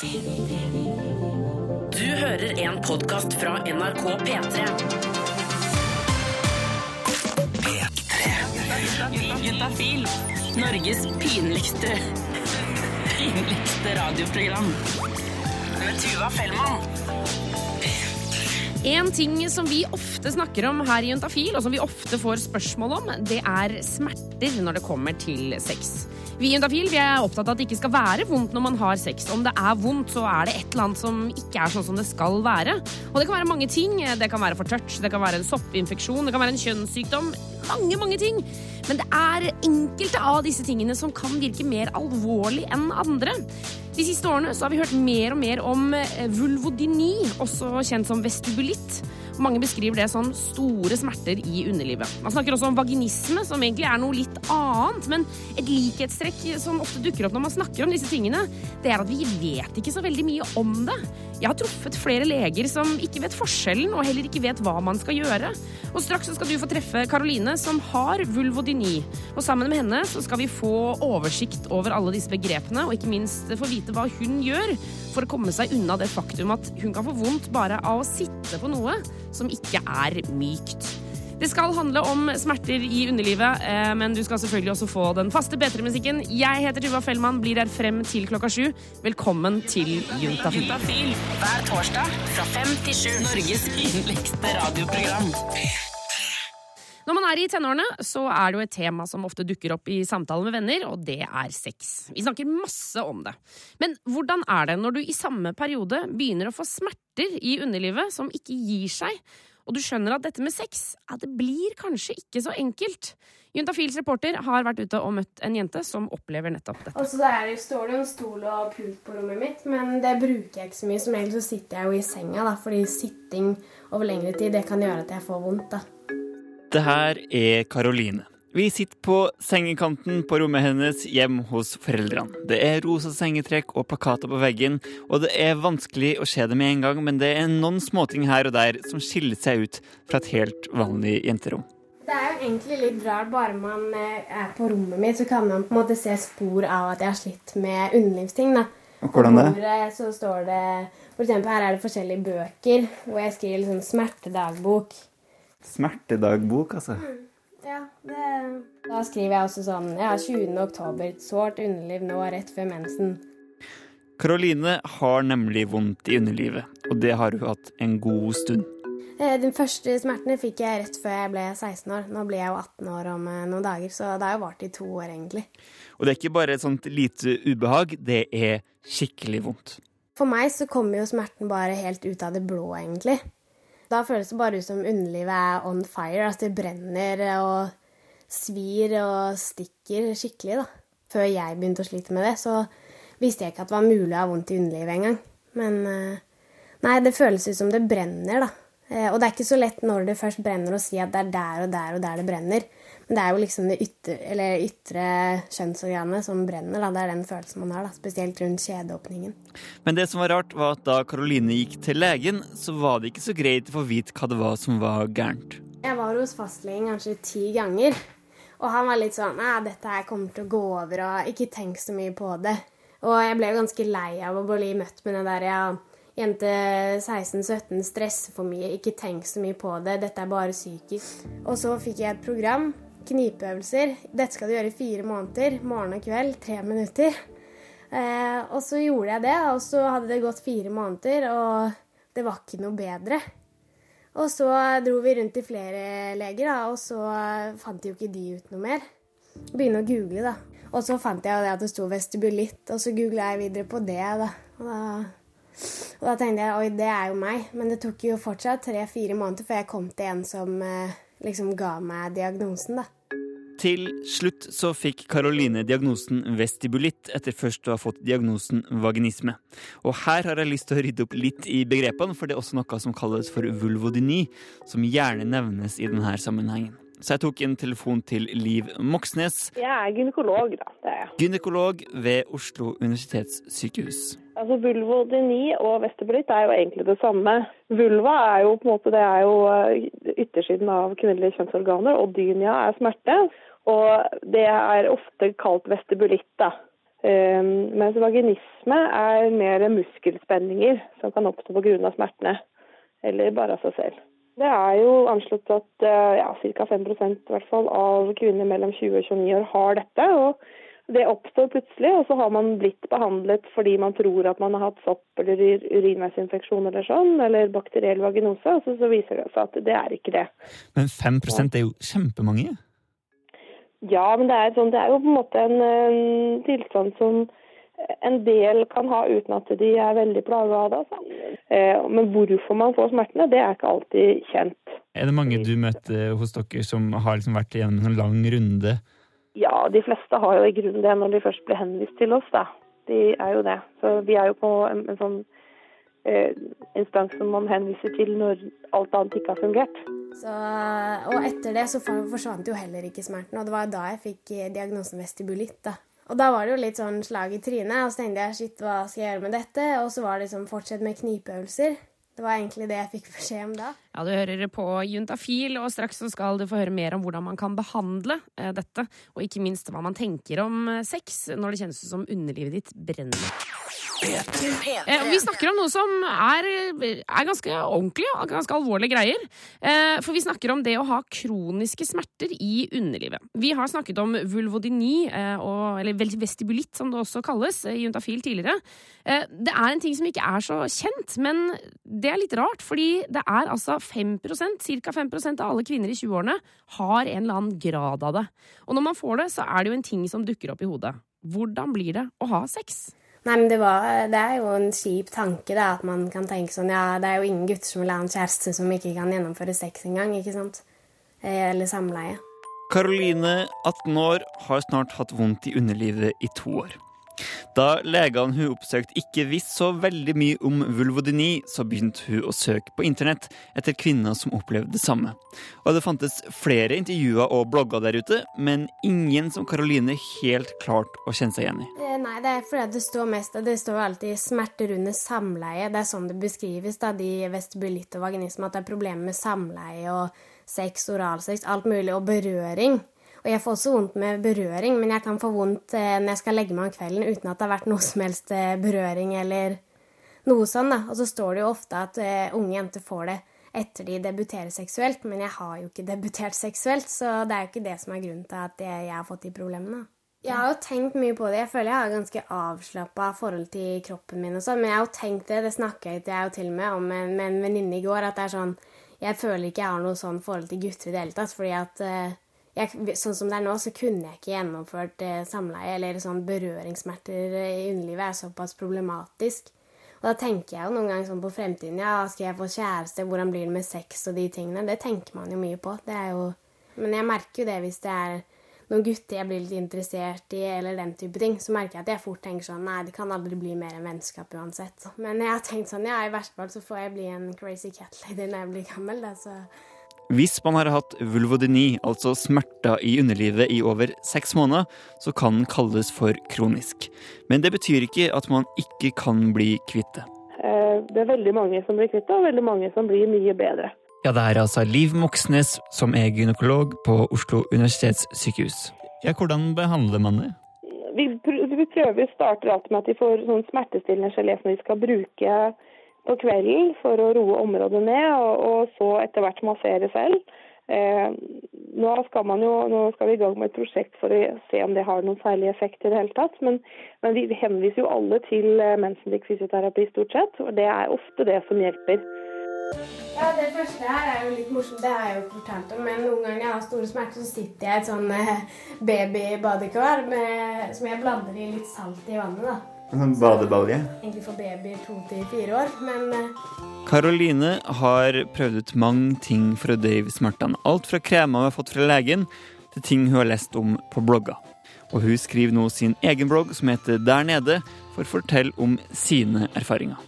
Du hører en podkast fra NRK P3. Juntafil. Norges pinligste pinligste radioprogram. Med Tuva Fellmann. En ting som vi ofte snakker om her i Juntafil, og som vi ofte får spørsmål om, det er smerter når det kommer til sex. Vi i Juntafil vi er opptatt av at det ikke skal være vondt når man har sex. Om det er vondt, så er det et eller annet som ikke er sånn som det skal være. Og det kan være mange ting. Det kan være for tørt, det kan være en soppinfeksjon, det kan være en kjønnssykdom. Mange, mange ting. Men det er enkelte av disse tingene som kan virke mer alvorlig enn andre. De siste årene har vi hørt mer og mer om vulvodyni, også kjent som vestibulitt. Mange beskriver det som store smerter i underlivet. Man snakker også om vaginisme, som egentlig er noe litt annet. Men et likhetstrekk som ofte dukker opp når man snakker om disse tingene, det er at vi vet ikke så veldig mye om det. Jeg har truffet flere leger som ikke vet forskjellen, og heller ikke vet hva man skal gjøre. Og straks skal du få treffe Karoline, som har vulvodyni. Og sammen med henne så skal vi få oversikt over alle disse begrepene, og ikke minst få vite hva hun gjør for å komme seg unna det faktum at hun kan få vondt bare av å sitte på noe som ikke er mykt. Det skal handle om smerter i underlivet, eh, men du skal selvfølgelig også få den faste P3-musikken. Jeg heter Tuva Fellmann, blir her frem til klokka sju. Velkommen til Juntafil. Hver torsdag fra fem til sju. Norges pinligste radioprogram. Når man er i tenårene, så er det jo et tema som ofte dukker opp i samtaler med venner, og det er sex. Vi snakker masse om det. Men hvordan er det når du i samme periode begynner å få smerter i underlivet som ikke gir seg, og du skjønner at dette med sex, ja, det blir kanskje ikke så enkelt? Juntafils reporter har vært ute og møtt en jente som opplever nettopp dette. Og så der står det en stol og pult på rommet mitt, men det bruker jeg ikke så mye. Som regel så sitter jeg jo i senga, da, fordi sitting over lengre tid det kan gjøre at jeg får vondt. da. Det her er Karoline. Vi sitter på sengekanten på rommet hennes hjemme hos foreldrene. Det er rosa sengetrekk og plakater på veggen, og det er vanskelig å se det med en gang, men det er noen småting her og der som skiller seg ut fra et helt vanlig jenterom. Det er jo egentlig litt rart, bare man eh, er på rommet mitt, så kan man på en måte se spor av at jeg har slitt med underlivsting. da. Hvordan det? På bordet så står det For eksempel her er det forskjellige bøker, hvor jeg skriver liksom smertedagbok. Smertedagbok, altså. Ja, det... Da skriver jeg også sånn Ja, 20. oktober. Sårt underliv nå rett før mensen. Karoline har nemlig vondt i underlivet, og det har hun hatt en god stund. Eh, Den første smertene fikk jeg rett før jeg ble 16 år. Nå blir jeg jo 18 år om eh, noen dager, så det har jo vart i to år, egentlig. Og det er ikke bare et sånt lite ubehag, det er skikkelig vondt. For meg så kommer jo smerten bare helt ut av det blå, egentlig. Da føles det bare ut som underlivet er on fire. Altså det brenner og svir og stikker skikkelig, da. Før jeg begynte å slite med det, så visste jeg ikke at det var mulig å ha vondt i underlivet engang. Men eh, nei, det føles ut som det brenner, da. Eh, Og det er ikke så lett når det først brenner å si at det er der og der og der det brenner. Det er jo liksom det ytre, eller ytre kjønnsorganet som brenner. Da. Det er den følelsen man har, da. spesielt rundt kjedeåpningen. Men det som var rart, var at da Karoline gikk til legen, så var det ikke så greit å få vite hva det var som var gærent. Jeg var hos fastlegen kanskje ti ganger. Og han var litt sånn Nei, dette her kommer til å gå over, og ikke tenk så mye på det. Og jeg ble jo ganske lei av å bli møtt med det der ja, jente 16-17 stresser for mye, ikke tenk så mye på det, dette er bare psykisk. Og så fikk jeg et program, knipeøvelser. Dette skal du gjøre i fire måneder, morgen og kveld, tre minutter. Eh, og så gjorde jeg det, og så hadde det gått fire måneder, og det var ikke noe bedre. Og så dro vi rundt til flere leger, da, og så fant jo ikke de ut noe mer. Begynne å google, da. Og så fant jeg at det sto vestibulitt, og så googla jeg videre på det, da. Og da, og da tenkte jeg oi, det er jo meg. Men det tok jo fortsatt tre-fire måneder før jeg kom til en som eh, liksom ga meg diagnosen, da. Til slutt så fikk Karoline diagnosen vestibulitt etter først å ha fått diagnosen vaginisme. Og her har jeg lyst til å rydde opp litt i begrepene, for det er også noe som kalles for vulvodyni, som gjerne nevnes i denne sammenhengen. Så jeg tok en telefon til Liv Moxnes, Jeg er gynekolog, da. Det er jeg. gynekolog ved Oslo universitetssykehus. Altså Vulvodyni og vestibulitt er jo egentlig det samme. Vulva er jo på en måte det er jo eh, yttersiden av kvinnelige kjønnsorganer, og dynia er smerte. Og det er ofte kalt vestibulitt, da. Um, mens vaginisme er mer muskelspenninger som kan oppstå pga. smertene, eller bare av seg selv. Det er jo anslått at eh, ja, ca. 5 i hvert fall, av kvinner mellom 20 og 29 år har dette. og det oppstår plutselig, og så har man blitt behandlet fordi man tror at man har hatt sopp eller urinveisinfeksjon eller sånn, eller bakteriell vaginose, og så, så viser det seg at det er ikke det. Men 5% er jo kjempemange? Ja, men det er, sånn, det er jo på en måte en, en, tilstand som en del kan ha uten at de er veldig plaga av det. Altså. Eh, men hvorfor man får smertene, det er ikke alltid kjent. Er det mange du møter hos dere som har liksom vært igjennom en lang runde ja, de fleste har jo i grunnen det når de først blir henvist til oss, da. De er jo det. Så vi er jo på en, en sånn eh, instans som man henviser til når alt annet ikke har fungert. Så, og etter det så forsvant jo heller ikke smerten, og det var da jeg fikk eh, diagnosen vestibulitt. da. Og da var det jo litt sånn slag i trynet, og så tenkte jeg shit, hva skal jeg gjøre med dette? Og så var det liksom fortsett med knipeøvelser. Det var egentlig det jeg fikk beskjed om da. Ja, Du hører på Juntafil, og straks så skal du få høre mer om hvordan man kan behandle eh, dette. Og ikke minst hva man tenker om eh, sex når det kjennes ut som underlivet ditt brenner. Eh, vi snakker om noe som er, er ganske ordentlig og ganske alvorlige greier. Eh, for vi snakker om det å ha kroniske smerter i underlivet. Vi har snakket om vulvodyni, eh, eller vestibulitt som det også kalles, i Juntafil tidligere. Eh, det er en ting som ikke er så kjent, men det er litt rart, fordi det er altså 5% ca. 5% av alle kvinner i 20-årene har en eller annen grad av det. Og når man får det, så er det jo en ting som dukker opp i hodet. Hvordan blir det å ha sex? Nei, men det, var, det, er jo en kjip tanke da, at man kan tenke sånn Ja, det er jo ingen gutter som vil ha en kjæreste som ikke kan gjennomføre sex engang, ikke sant? Eh, eller samleie. Karoline, 18 år, har snart hatt vondt i underlivet i to år. Da legene hun oppsøkte ikke visste så veldig mye om vulvodyni, så begynte hun å søke på internett etter kvinner som opplevde det samme. Og det fantes flere intervjuer og blogger der ute, men ingen som Karoline helt klarte å kjenne seg igjen i. Eh, nei, det er fordi det står mest Det står alltid smerter under samleie. Det er sånn det beskrives, da, de vestibulitt og vaginisme, at det er problemer med samleie og sex, oralsex, alt mulig, og berøring. Og jeg får også vondt med berøring, men jeg kan få vondt eh, når jeg skal legge meg om kvelden uten at det har vært noe som helst eh, berøring eller noe sånn. da. Og så står det jo ofte at uh, unge jenter får det etter de debuterer seksuelt, men jeg har jo ikke debutert seksuelt, så det er jo ikke det som er grunnen til at jeg, har fått de problemene. Jeg har jo tenkt mye på det. Jeg føler jeg har ganske avslappa forhold til kroppen min. og sånn, Men jeg har jo tenkt det, det snakka jeg jo til og med om med, en venninne i går, at det er sånn Jeg føler ikke jeg har noe sånn forhold til gutter i det hele tatt. fordi at uh, jeg, sånn som det er nå, så kunne jeg ikke gjennomført eh, samleie. Eller sånn berøringssmerter i underlivet er såpass problematisk. Og da tenker jeg jo noen ganger sånn på fremtiden. Ja, skal jeg få kjæreste? Hvordan blir det med sex og de tingene? Det tenker man jo mye på. Det er jo Men jeg merker jo det hvis det er noen gutter jeg blir litt interessert i, eller den type ting, så merker jeg at jeg fort tenker sånn Nei, det kan aldri bli mer enn vennskap uansett. Men jeg har tenkt sånn Ja, i verste fall så får jeg bli en crazy cat lady når jeg blir gammel, da, så hvis man har hatt vulvodyni, altså smerter i underlivet, i over seks måneder, så kan den kalles for kronisk. Men det betyr ikke at man ikke kan bli kvitt det. Eh, det er veldig mange som blir kvitt det, og veldig mange som blir mye bedre. Ja, det er altså Liv Moxnes, som er gynekolog på Oslo universitetssykehus. Ja, Hvordan behandler man det? Vi, prøver, starter alltid med at de får sånn smertestillende gelé som de skal bruke på kvelden for å roe området ned, og, og så etter hvert massere selv. Eh, nå, skal jo, nå, skal vi i gang med et prosjekt for å se om det har noen særlig effekt i det hele tatt. Men, men vi henviser jo alle til Mensendik mensenlik fysioterapi stort sett, og det er ofte det som hjelper. Ja, Det første her er jo litt morsomt, det har jeg jo fortalt om. Men noen ganger jeg har store smerter, så sitter jeg i et sånn eh, babybadekar som jeg blander i litt salt i vannet. da. En sånn badebalje? Egentlig for babyer to til fire år, men Karoline eh, har prøvd ut mange ting for å døyve smertene. Alt fra kremer hun har fått fra legen, til ting hun har lest om på blogger. Og hun skriver nå sin egen blogg som heter Der nede, for å fortelle om sine erfaringer.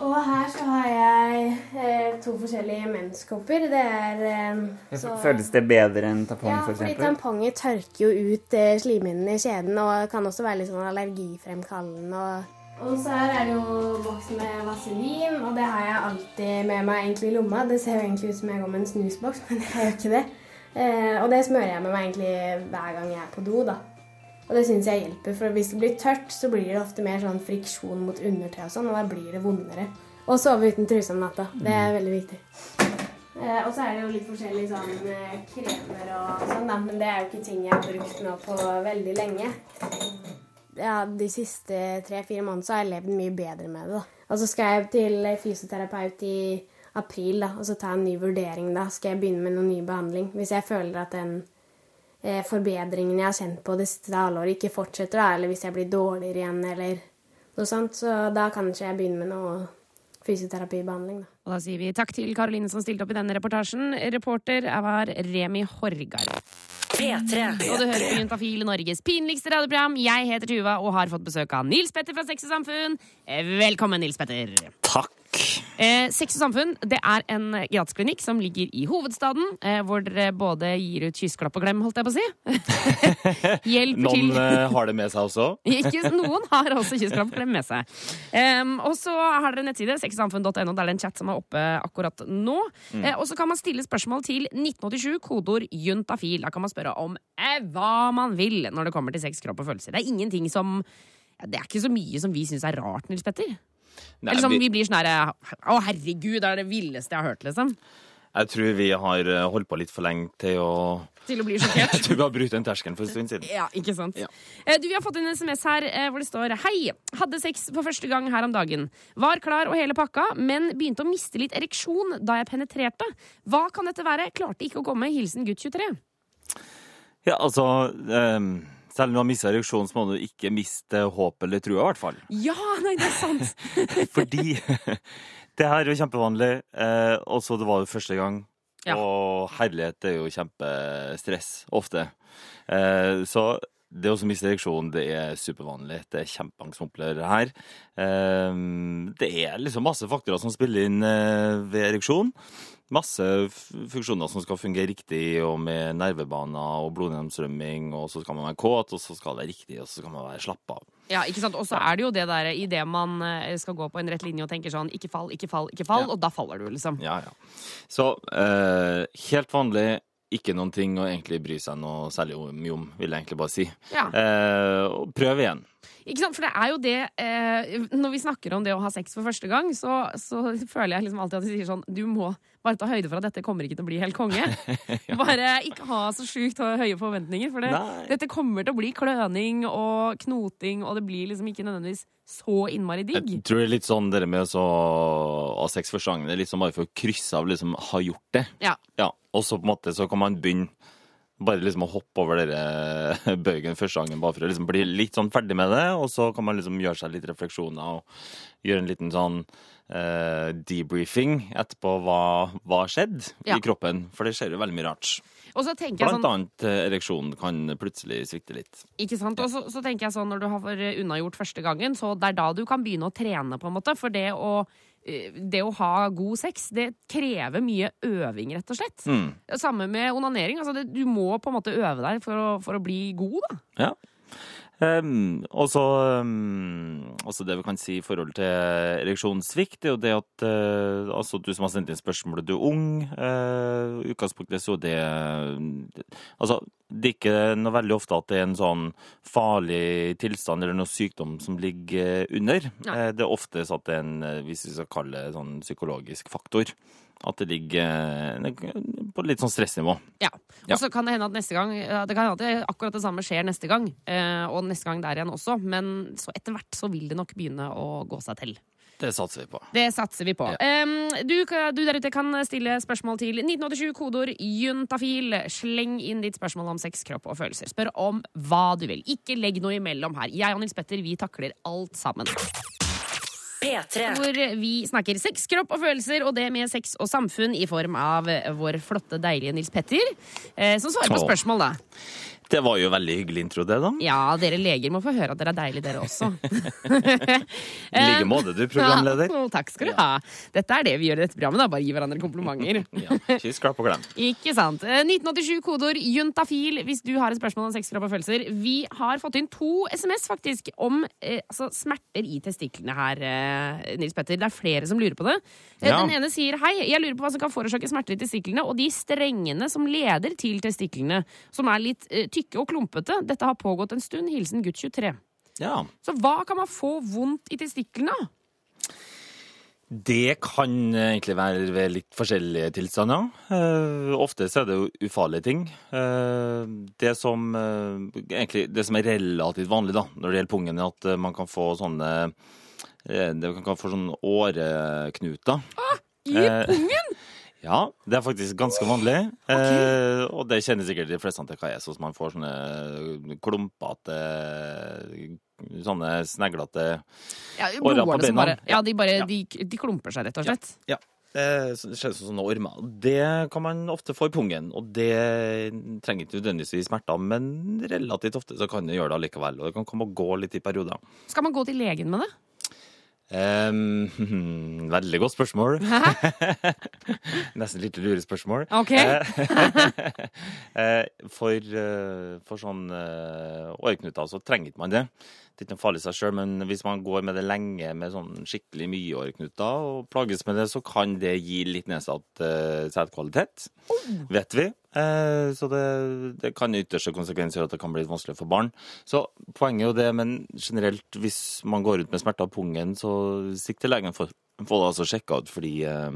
Og her så har jeg eh, to forskjellige menskopper. Det er eh, så, Føles det bedre enn tampong, ja, f.eks.? Ja, fordi tamponger tørker jo ut eh, slimhinnene i kjeden og kan også være litt sånn allergifremkallende. Og, og så her er det jo boks med vaselin, og det har jeg alltid med meg egentlig i lomma. Det ser jo egentlig ut som jeg går med en snusboks, men jeg gjør ikke det. Eh, og det smører jeg med meg egentlig hver gang jeg er på do, da. Og det syns jeg hjelper, for hvis det blir tørt, så blir det ofte mer sånn friksjon mot undertøy og sånn, og da blir det vondere. Og sove uten truse om natta. Det er veldig viktig. Eh, og så er det jo litt forskjellige sånn eh, kremer og sånn, da, men det er jo ikke ting jeg har brukt nå på veldig lenge. Ja, de siste tre-fire månedene så har jeg levd mye bedre med det, da. Og så skal jeg til fysioterapeut i april, da, og så ta en ny vurdering da. Skal jeg begynne med noen ny behandling. Hvis jeg føler at den eh, forbedringen jeg har kjent på det siste halvåret, ikke fortsetter, da, eller hvis jeg blir dårligere igjen, eller noe sånt, så da kan ikke jeg begynne med noe fysioterapibehandling, da. Og da sier vi takk til Karoline som stilte opp i denne reportasjen. Reporter var Remi Horgard. P3. Og du hører på Juntafil, Norges pinligste radioprogram. Jeg heter Tuva og har fått besøk av Nils Petter fra Sex og Samfunn. Velkommen, Nils Petter. Takk. Eh, Sex og Samfunn det er en gratisklinikk som ligger i hovedstaden, eh, hvor dere både gir ut kyssklapp og glem, holdt jeg på å si. Hjelp Noen til Noen har det med seg også. Ikke, noen har også kyssklapp og glem med seg. Em, og så har dere nettside, sexsamfunn.no, der det er en chat som er oppe akkurat nå. Eh, og så kan man stille spørsmål til 1987, kodeord juntafil. Da kan man spørre om eh, hva man vil når det kommer til sex, kropp og følelser. Det er ingenting som ja, Det er ikke så mye som vi syns er rart, Nils Petter. Nei, Eller som vi vi, blir sånn herre Å, herregud, det er det villeste jeg har hørt, liksom. jeg tror vi har eh, holdt på litt for lenge til å Til å bli sjokkert. Jeg tror vi har brutt den terskelen for en stund siden. Ja, ikke sant? Ja. Eh, Du, Vi har fått en SMS her eh, hvor det står Hei, hadde sex for første gang her om dagen. Var klar og hele pakka, men begynte å miste litt ereksjon da jeg penetrerte. Hva kan dette være? Klarte ikke å komme. Hilsen gutt 23. Ja, altså ehm, Selv om du har mista ereksjon, så må du ikke miste håpet eller trua, i hvert fall. Ja, nei, det er sant! Fordi det her er jo kjempevanlig. Eh, og så det var jo første gang. Ja. Og herlighet er jo kjempestress ofte. Eh, så det å miste ereksjon, det er supervanlig. Det er det her. Eh, det er liksom masse faktorer som spiller inn eh, ved ereksjon. Masse funksjoner som skal fungere riktig, og med nervebaner og blodgjennomstrømming, og så skal man være kåt, og så skal det være riktig, og så skal man være slapp av. Ja, ikke sant? Og så er det jo det der idet man eh, skal gå på en rett linje og tenker sånn ikke fall, ikke fall, ikke fall, Ja. og da faller du, liksom. Ja, ja. Så eh, helt vanlig, ikke noen ting å egentlig bry seg noe særlig mye om, vil jeg egentlig bare si. Ja. Eh, prøv igjen. Ikke sant? For det er jo det eh, Når vi snakker om det å ha sex for første gang, så, så føler jeg liksom alltid at de sier sånn Du må bare ta høyde for at dette kommer ikke til å bli helt konge. Bare ikke ha så sjukt høye forventninger, for det, dette kommer til å bli kløning og knoting, og det blir liksom ikke nødvendigvis så innmari digg. Jeg tror det er litt sånn dere med å ha sex første gangen. Det er litt sånn bare for å krysse av liksom ha gjort det. Ja. Ja, Og så på en måte så kan man begynne bare liksom å hoppe over dere bøygen første gangen, bare for å liksom bli litt sånn ferdig med det. Og så kan man liksom gjøre seg litt refleksjoner og gjøre en liten sånn eh, debriefing etterpå hva hva skjedde Ja. i kroppen. For det skjer jo veldig mye rart. Blant sånn annet eh, ereksjonen kan plutselig svikte litt. Ikke sant? Og så, så tenker jeg sånn, når du har unnagjort første gangen, så det er da du kan begynne å trene, på en måte. For det å, eh, det å ha god sex, det krever mye øving, rett og slett. Mm. Samme med onanering. Altså det, du må på en måte øve deg for å, for å bli god, da. Ja. Um, og så um, det vi kan si i forhold til ereksjonssvikt, er jo det at uh, altså du som har sendt inn spørsmålet, du er ung. Uh, utgangspunktet så det Altså, det er ikke noe veldig ofte at det er en sånn farlig tilstand eller noe sykdom som ligger under. Eh, det er oftest at det er en, hvis vi skal kalle det sånn psykologisk faktor. At det ligger eh, på litt sånn stressnivå. Ja. Ja. Og så kan det hende at neste gang Det kan hende at det, akkurat det samme skjer neste gang, eh, og neste gang der igjen også, men så etter hvert så vil det nok begynne å gå seg til. Det satser vi på. Det satser vi på. Ja. Um, du, du der ute kan stille spørsmål til 1987, kodeord juntafil. Sleng inn ditt spørsmål om sex, kropp og følelser. Spør om hva du vil. Ikke legg noe imellom her. Jeg og Nils Petter vi takler alt sammen. P3. Hvor vi snakker sex, kropp og følelser, og det med sex og samfunn i form av vår flotte, deilige Nils Petter, eh, som svarer på spørsmål, da. Det var jo veldig hyggelig intro, det, da. Ja, dere leger må få høre at dere er deilige, dere også. I like måte, du, programleder. Ja, takk skal du ha. Dette er det vi gjør i dette programmet, da. Bare gi hverandre komplimenter. Ja, Kyss, klapp og klem. Ikke sant. Eh, 1987, kodeord juntafil hvis du har et spørsmål om sex, og følelser. Vi har fått inn to SMS faktisk om eh, altså, smerter i testiklene her, eh, Nils Petter. Det er flere som lurer på det. Eh, Ja. Den ene sier hei, jeg lurer på hva som kan forårsake smerter i testiklene, og de strengene som leder til testiklene, som er litt eh, tykke og klumpete. Dette har pågått en stund. Hilsen gutt 23. Ja. Så hva kan man få vondt i testiklene av? Det kan egentlig være ved litt forskjellige tilstander. Uh, ofte så er det jo ufarlige ting. Uh, det, som, uh, egentlig, det som er relativt vanlig da, når det gjelder pungen, er at eh, man kan få sånne uh, det kan få sånne åreknuter. I pungen? pungen? Ja, det er faktisk ganske vanlig. Eh, og det kjenner sikkert de fleste til hva er. Så man får sånne klumpete, sånne sneglete Ja, årer på beina. bare, ja, de, bare, Ja. de, de klumper seg, rett og slett. Ja. ja. det ser ut som sånne ormer. Det kan man ofte få i pungen, og det trenger ikke nødvendigvis gi smerter, men relativt ofte så kan det gjøre det allikevel. Og det kan komme og gå litt i perioder. Skal man gå til legen med det? Em, veldig godt spørsmål. Nesten litt lurespørsmål. Ok. Eh, for, eh, for sånn eh, åreknuter så trenger ikke man det. Det er ikke noe farlig i seg sjøl, men hvis man går med det lenge med sånn skikkelig mye åreknuter og plages med det, så kan det gi litt nedsatt uh, sædkvalitet, vet vi. Eh, så det, det kan i ytterste konsekvens gjøre at det kan bli vanskelig for barn. Så poenget er jo det, men generelt hvis man går ut med smerter av pungen, så sikt til legen for få det altså sjekka ut, fordi eh,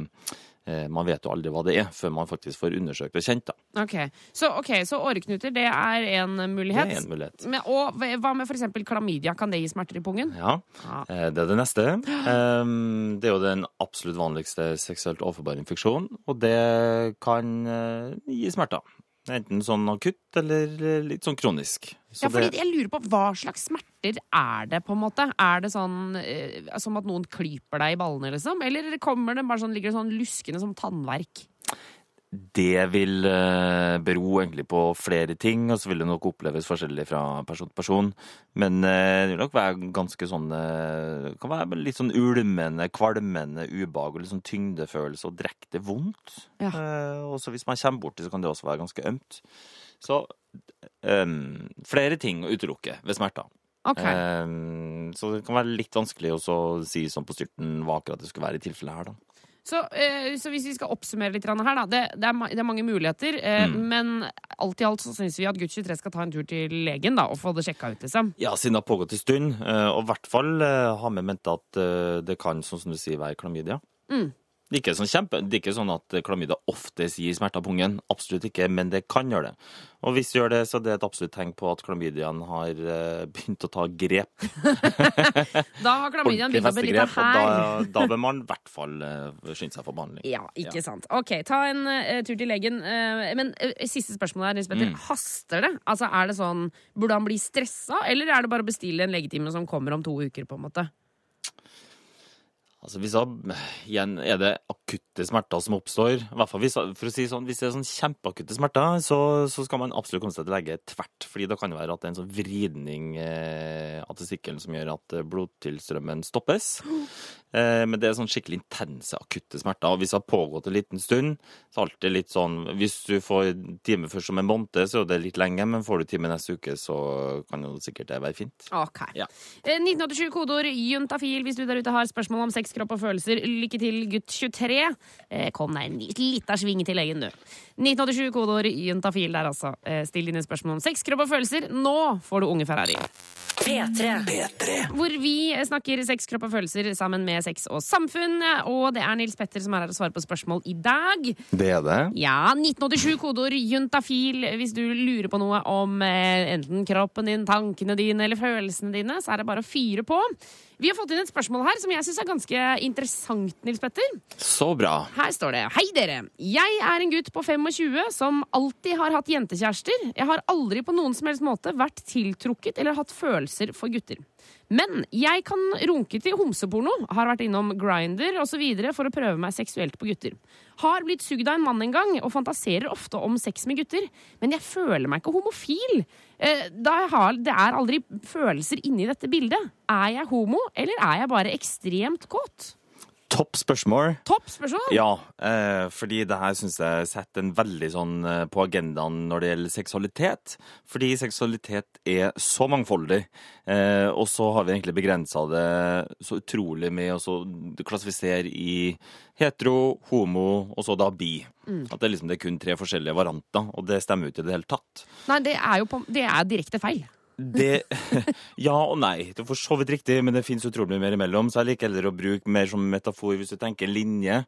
man vet jo aldri hva det er før man faktisk får undersøkt og kjent. da. Ok, Så, okay, så åreknuter, det er en mulighet. Det er en mulighet. Men, og hva med f.eks. klamydia? Kan det gi smerter i pungen? Ja, Ja. eh, det er det neste. Det er jo den absolutt vanligste seksuelt overførbare infeksjonen, og det kan eh, gi smerter. Enten sånn akutt eller eh, litt sånn kronisk. Så Ja, fordi det, jeg lurer på Hva slags smerter er det, på en måte? Er det sånn eh, som at noen klyper deg i ballene, liksom? Eller kommer det bare sånn, ligger det sånn luskende som tannverk? Det vil eh, bero egentlig på flere ting, og så vil det nok oppleves forskjellig fra person til person. Men eh, det vil nok være ganske sånn Det Kan være litt sånn ulmende, kvalmende ubehag og litt sånn tyngdefølelse og direkte vondt. Ja. Eh, og så hvis man kommer borti, så kan det også være ganske ømt. Så um, flere ting å utelukke ved smerter. Okay. Um, så det kan være litt vanskelig å si sånn på styrten hva akkurat det skulle være i tilfellet her, da. Så, eh, så hvis vi skal oppsummere litt her, da. Det, det, er, det er mange muligheter, eh, Mm. men alt i alt så syns vi at gutt 23 skal ta en tur til legen da, og få det sjekka ut, liksom. Ja, siden det har pågått en stund, eh, og i hvert fall har vi ment at det kan, sånn som du sier, være klamydia. Mm. Det er, ikke sånn kjempe, det er ikke sånn at klamydia oftest gir smerter på ungen. Absolutt ikke, men det kan gjøre det. Og hvis det gjør det, så er det et absolutt tegn på at klamydiaen har eh, begynt å ta grep. Da har klamydiaen begynt å festegrep, og her. da, da bør man i hvert fall eh, skynde seg for behandling. Ja, ikke sant. Ok, ta en uh, tur til legen. Uh, men uh, siste spørsmål her, Nils Petter. Mm. Haster det? Altså, er det sånn, Burde han bli stressa, eller er det bare å bestille en legetime som kommer om to uker? på en måte? Altså hvis det, igjen er det akutte smerter som oppstår, i hvert fall hvis, for å si sånn, hvis det er sånn kjempeakutte smerter, så, så skal man absolutt komme seg til lege tvert, fordi da kan det være at det er en sånn vridning eh, av testikkelen som gjør at eh, blodtilstrømmen stoppes. Eh, men det er sånn skikkelig intense, akutte smerter, og hvis det har pågått en liten stund, så er det alltid litt sånn, hvis du får time først om en måned, så er det litt lenge, men får du time neste uke, så kan jo sikkert det være fint. Ok. Ja. Eh, 1987 kodeord juntafil hvis du der ute har spørsmål om sex, kropp og følelser. Lykke til, gutt 23. Eh, kom deg en lita sving til legen, du. 1987 kodeord juntafil der, altså. Eh, still dine spørsmål om sex, kropp og følelser. Nå får du Unge Ferrari. P3. Hvor vi snakker sex, kropp og følelser sammen med Sex og Samfunn. Og det er Nils Petter som er her og svarer på spørsmål i dag. Det er det. Ja, 1987 kodeord juntafil hvis du lurer på noe om eh, enten kroppen din, tankene dine eller følelsene dine, så er det bare å fyre på. Vi har fått inn et spørsmål her som jeg syns er ganske interessant, Nils Petter. Så bra. Her står det Hei dere. Jeg er en gutt på 25 som alltid har hatt jentekjærester. Jeg har aldri på noen som helst måte vært tiltrukket eller hatt følelser for gutter. Men jeg kan runke til homseporno, har vært innom Grinder osv. for å prøve meg seksuelt på gutter. Har blitt sugd av en mann en gang og fantaserer ofte om sex med gutter. Men jeg føler meg ikke homofil. Eh, har, det er aldri følelser inni dette bildet. Er jeg homo, eller er jeg bare ekstremt kåt? Topp spørsmål. Topp spørsmål! Ja, eh, fordi det her syns jeg setter en veldig sånn eh, på agendaen når det gjelder seksualitet. Fordi seksualitet er så mangfoldig, eh, og så har vi egentlig begrensa det så utrolig med å så klassifisere i hetero, homo og så da bi. At det er liksom det er kun tre forskjellige varianter, og det stemmer jo ikke i det hele tatt. Nei, det er jo på, det er direkte feil. Det, ja og nei. Det er for så vidt riktig, men det finnes utrolig mye mer imellom. Så jeg liker heller å bruke mer som metafor hvis du tenker linje.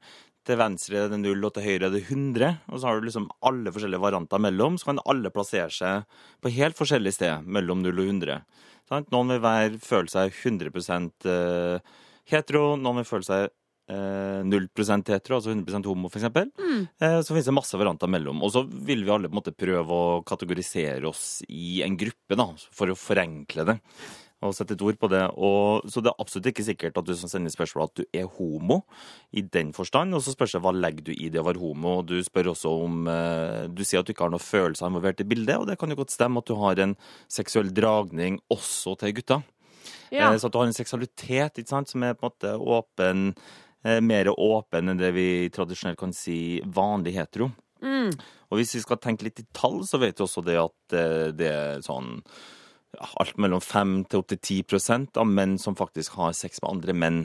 Til venstre er det null, og til høyre er det 100. Og så har du liksom alle forskjellige varianter mellom. Så kan alle plassere seg på helt forskjellige steder mellom null og 100. Sant? Noen vil være, føle seg 100 eh, hetero, noen vil føle seg eh, 0 hetero, altså 100% homo, f.eks. Mm. Eh, så finnes det masse varianter mellom. Og så vil vi alle på en måte prøve å kategorisere oss i en gruppe, da, for å forenkle det. Og sette et ord på det. Og, så det er absolutt ikke sikkert at du som sender spørsmål at du er homo, i den forstand. Og så spørs det hva legger du i det å være homo. Og du spør også om eh, Du sier at du ikke har noen følelser involvert i bildet, og det kan jo godt stemme at du har en seksuell dragning også til gutter. Ja. Eh, Så at du har en seksualitet sant, som er på en måte åpen, mer åpen enn det vi tradisjonelt kan si vanlig hetero. Mm. Og hvis vi skal tenke litt i tall, så vet vi også det at eh, det er sånn alt mellom 5 til opptil 10% av menn som faktisk har sex med andre menn.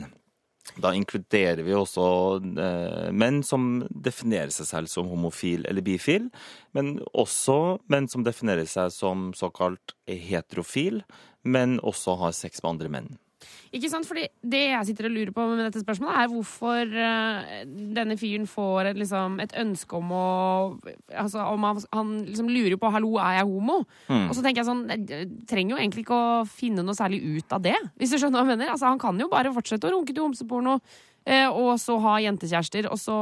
Da inkluderer vi også eh, menn som definerer seg selv som homofil eller bifil, men også menn som definerer seg som såkalt heterofil, men også har sex med andre menn. Ikke sant? Fordi det jeg sitter og lurer på med dette spørsmålet, er hvorfor eh, denne fyren får et, liksom, et ønske om å altså, om han, han liksom lurer på 'hallo, er jeg homo?' Mm. Og så tenker jeg sånn Jeg trenger jo egentlig ikke å finne noe særlig ut av det, hvis du skjønner hva jeg mener. Altså, han kan jo bare fortsette å runke til homseporno. Eh, og så ha jentekjærester, og så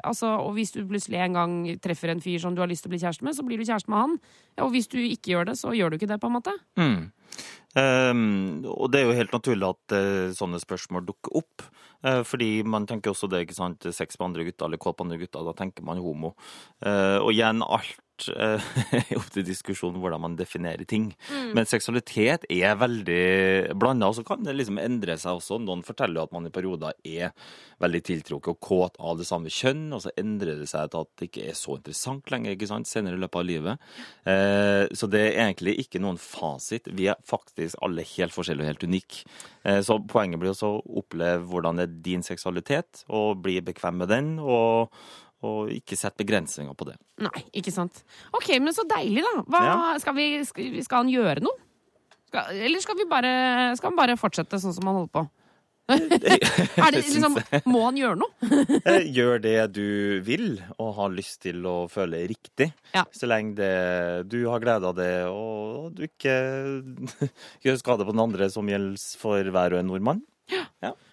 altså, Og hvis du plutselig en gang treffer en fyr som du har lyst til å bli kjæreste med, så blir du kjæreste med han. Og hvis du ikke gjør det, så gjør du ikke det, på en måte. Mm. Ehm, og det er jo helt naturlig at uh, sånne spørsmål dukker opp. Uh, fordi man tenker også det, ikke sant, sex med andre gutter eller kåt på andre gutter, da tenker man homo. Uh, og igjen, alt eh, er opp til diskusjon hvordan man definerer ting. Men seksualitet er veldig blanda, og så kan det liksom endre seg også. Noen forteller at man i perioder er veldig tiltrukket og kåt av det samme kjønn, og så endrer det seg til at det ikke er så interessant lenger ikke sant, senere i løpet av livet. Eh, så det er egentlig ikke noen fasit. Vi er faktisk alle helt forskjellige og helt unike. Eh, så poenget blir også å oppleve hvordan er din seksualitet, og bli bekvem med den, og, og ikke sette begrensninger på det. Nei, ikke sant. Ok, men så deilig, da. Hva, Ja. skal, vi, skal, skal han gjøre noe? Skal, eller skal, vi bare, skal han bare fortsette sånn som han holder på? er det, liksom, må han gjøre noe? Eh, Gjør det du vil og har lyst til å føle riktig. Ja. Så lenge det, du har glede av det, og du ikke gjør skade på den andre, som gjelder for hver og en nordmann.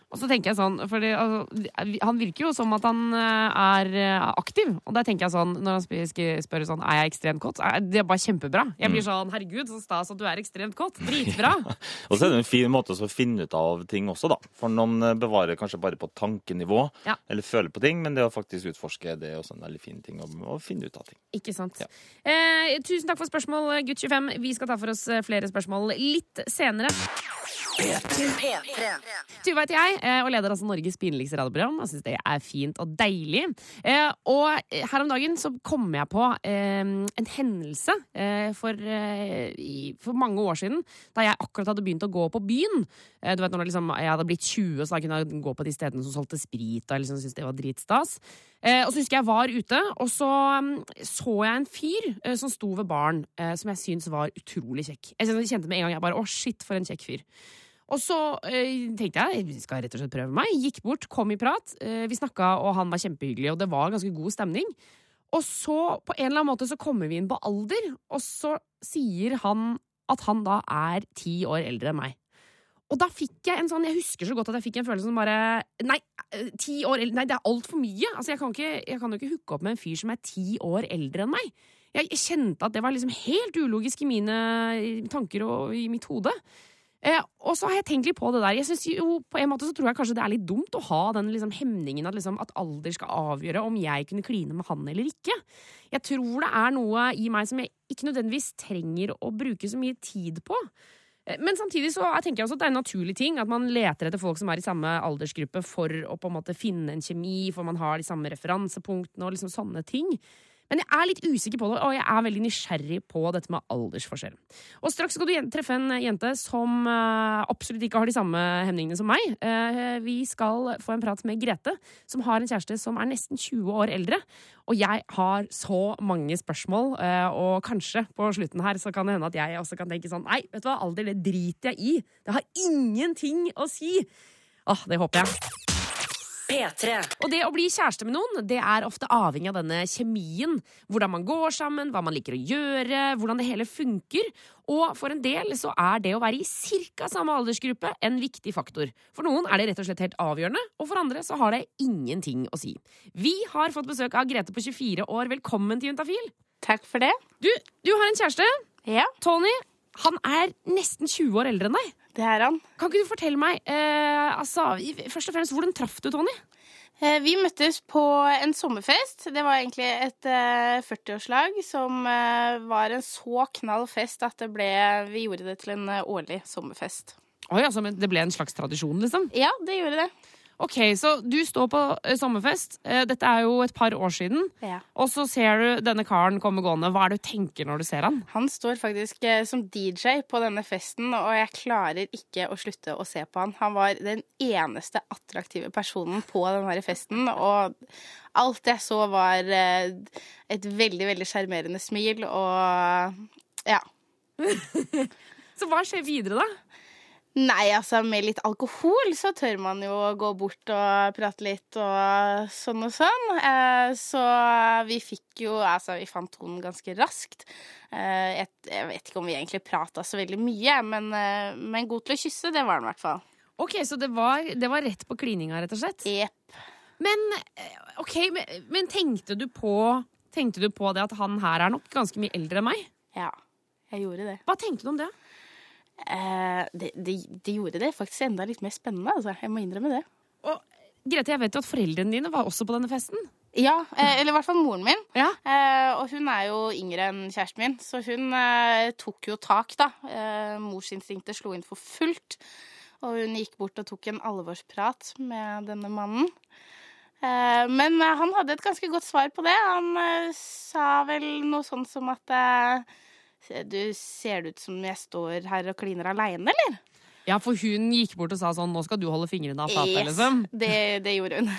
Og så tenker jeg sånn, fordi altså, Han virker jo som at han eh, er eh, aktiv. Og da tenker jeg sånn, når han spør, spør sånn Er jeg ekstremt kåt, det er bare kjempebra. Jeg Mm. blir sånn Herregud, så stas at du er ekstremt kåt. Dritbra. Og så er det en fin måte å finne ut av ting også, da. For noen eh, bevarer kanskje bare på tankenivå, Ja. eller føler på ting, men det å faktisk utforske det er også en veldig fin ting å, å finne ut av ting. Ikke sant. Ja. Eh, tusen takk for spørsmål, gutt 25. Vi skal ta for oss flere spørsmål litt senere. Tuva heter jeg, eh, og leder altså Norges pinligste radioprogram. Jeg syns det er fint og deilig. Eh, Og her om dagen så kom jeg på eh, en hendelse eh, for, eh, for mange år siden, da jeg akkurat hadde begynt å gå på byen. Eh, Du vet når liksom, Jeg hadde blitt 20, så da kunne jeg gå på de stedene som solgte sprit, og jeg liksom syntes det var dritstas. Eh, og så husker jeg var ute, og så mm, så jeg en fyr eh, som sto ved baren, eh, som jeg syntes var utrolig kjekk. Jeg kjente- med en gang jeg bare Å, shit, for en kjekk fyr. Og så eh, tenkte jeg jeg skal rett og slett prøve meg. Gikk bort, kom i prat. Eh, vi snakka, og han var kjempehyggelig, og det var ganske god stemning. Og så, på en eller annen måte, så kommer vi inn på alder, og så sier han at han da er ti år eldre enn meg. Og da fikk jeg en sånn Jeg husker så godt at jeg fikk en følelse som bare Nei, eh, ti år eldre Nei, det er altfor mye. Altså, jeg kan, ikke, jeg kan jo ikke hooke opp med en fyr som er ti år eldre enn meg. Jeg, kjente at det var liksom helt ulogisk i mine tanker og i mitt hode. Eh, og så har jeg tenkt litt på det der. Jeg synes jo, På en måte så tror jeg kanskje det er litt dumt å ha den liksom hemningen at, liksom, at alder skal avgjøre om jeg kunne kline med han eller ikke. Jeg tror det er noe i meg som jeg ikke nødvendigvis trenger å bruke så mye tid på. Eh, Men samtidig så tenker jeg også at det er en naturlig ting at man leter etter folk som er i samme aldersgruppe for å på en måte finne en kjemi, for man har de samme referansepunktene og liksom sånne ting. Men jeg er litt usikker på det, og jeg er veldig nysgjerrig på dette med aldersforskjell. Og straks skal du treffe en jente som eh, absolutt ikke har de samme hemningene som meg. Eh, vi skal få en prat med Grete, som har en kjæreste som er nesten 20 år eldre. Og jeg har så mange spørsmål, eh, og kanskje på slutten her så kan det hende at jeg også kan tenke sånn Nei, vet du hva, alder det driter jeg i. Det har ingenting å si. Åh, det håper jeg. P3. Og det å bli kjæreste med noen, det er ofte avhengig av denne kjemien. Hvordan man går sammen, hva man liker å gjøre, hvordan det hele funker. Og for en del så er det å være i ca. samme aldersgruppe en viktig faktor. For noen er det rett og slett helt avgjørende, og for andre så har det ingenting å si. Vi har fått besøk av Grete på 24 år. Velkommen til Juntafil. Takk for det. Du, du har en kjæreste. Ja, Tony. Han er nesten 20 år eldre enn deg. Det er han. Kan ikke du fortelle meg, eh, altså, først og fremst, hvordan traff du Tony? Eh, Vi møttes på en sommerfest. Det var egentlig et eh, 40-årslag som eh, var en så knall fest at det ble, vi gjorde det til en eh, årlig sommerfest. Oi, altså, Det ble en slags tradisjon, liksom? Ja, det gjorde det. Ok, Så du står på eh, sommerfest. Eh, Dette er jo et par år siden. Ja. Og så ser du denne karen komme gående. Hva er det du tenker når du ser han? Han står faktisk eh, som DJ på denne festen, og jeg klarer ikke å slutte å se på han. Han var den eneste attraktive personen på denne festen, og alt jeg så var et veldig, veldig sjarmerende smil, og ja. Så hva skjer videre, da? Nei, altså med litt alkohol så tør man jo gå bort og prate litt og sånn og sånn. Eh, så vi fikk jo Altså, vi fant tonen ganske raskt. Eh, jeg, jeg vet ikke om vi egentlig prata så veldig mye, men, eh, men god til å kysse, det var han i hvert fall. Ok, Så det var, det var rett på klininga, rett og slett? Jepp. Men ok, men, men tenkte, du på, tenkte du på det at han her er nok ganske mye eldre enn meg? Ja, jeg gjorde det. Hva tenkte du om det? Eh, det, det. Det gjorde det faktisk enda litt mer spennende, altså. Jeg må innrømme det. Og Grete, jeg vet jo at foreldrene dine var også på denne festen. Ja, eh, eller i hvert fall moren min. Ja. Eh, og hun er jo yngre enn kjæresten min, så hun eh, tok jo tak, da. Morsinstinktet slo inn for fullt. Og hun gikk bort og tok en alvorsprat med denne mannen. Men han hadde et ganske godt svar på det. Han sa vel noe sånn som at Du ser det ut som jeg står her og kliner aleine, eller? Ja, for hun gikk bort og sa sånn 'nå skal du holde fingrene av fatet', Yes, liksom. det, det gjorde hun.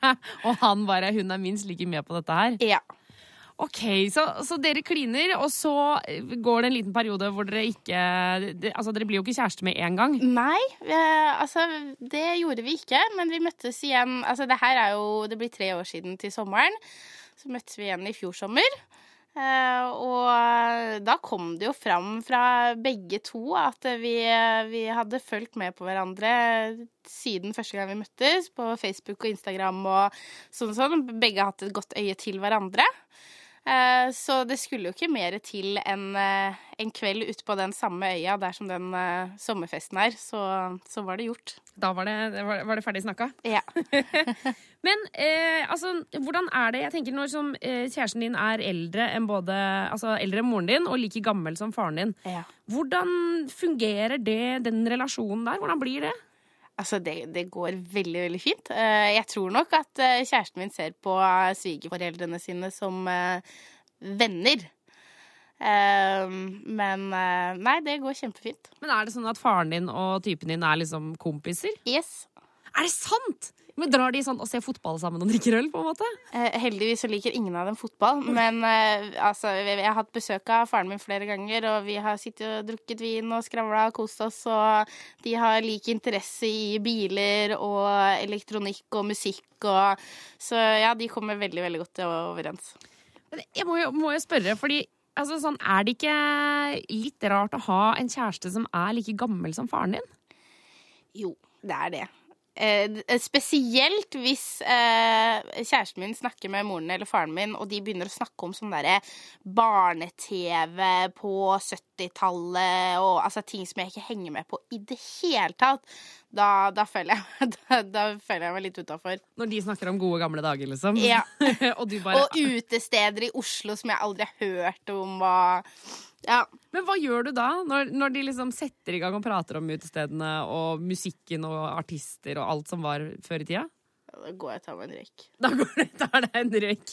og han bare 'hun er minst like med på dette her'. ja. Ok, så, så dere kliner, og så går det en liten periode hvor dere ikke Altså, dere blir jo ikke kjæreste med en gang. Nei, eh, altså det gjorde vi ikke, men vi møttes igjen Altså det her er jo Det blir tre år siden til sommeren. Så møttes vi igjen i fjor sommer. Eh, og da kom det jo fram fra begge to at vi, vi hadde fulgt med på hverandre siden første gang vi møttes, på Facebook og Instagram og sånn og sånn. Begge har hatt et godt øye til hverandre. Eh, Så det skulle jo ikke mer til enn eh, en kveld ute på den samme øya der som den eh, sommerfesten er, så, så var det gjort. Da var det, var, var det ferdig snakka. Ja. Men eh, altså, hvordan er det Jeg tenker når som eh, kjæresten din er eldre enn både Altså eldre enn moren din og like gammel som faren din. ja. Hvordan fungerer det, den relasjonen der? Hvordan blir det? Altså, det, det går veldig, veldig fint. Eh, Jeg tror nok at eh, kjæresten min ser på eh, svigerforeldrene sine som venner. Men nei, det går kjempefint. Men er det sånn at faren din og typen din er liksom kompiser? Yes. Er det sant?! Men Drar de sånn og ser fotball sammen og drikker øl? på en måte? Eh, heldigvis så liker ingen av dem fotball, men eh, altså, jeg har hatt besøk av faren min flere ganger, og vi har sittet og drukket vin og skravla og kost oss, og de har lik interesse i biler og elektronikk og musikk, og så ja, de kommer veldig, veldig godt overens. Jeg må jo, må jo spørre, fordi altså, sånn, er det ikke litt rart å ha en kjæreste som er like gammel som faren din? Jo, det er det. Eh, spesielt hvis eh, kjæresten min snakker med moren eller faren min, og de begynner å snakke om sånn derre barne-TV på 70-tallet og altså ting som jeg ikke henger med på i det hele tatt. Da, da, føler, jeg, da, da føler jeg meg litt utafor. Når de snakker om gode, gamle dager, liksom? Ja. og du bare Og utesteder i Oslo som jeg aldri har hørt om. Og, ja. Men hva gjør du da, når, når de liksom setter i gang og prater om utestedene og musikken og artister og alt som var før i tida? Da går jeg og tar meg en røyk. Da går det, tar deg en røyk.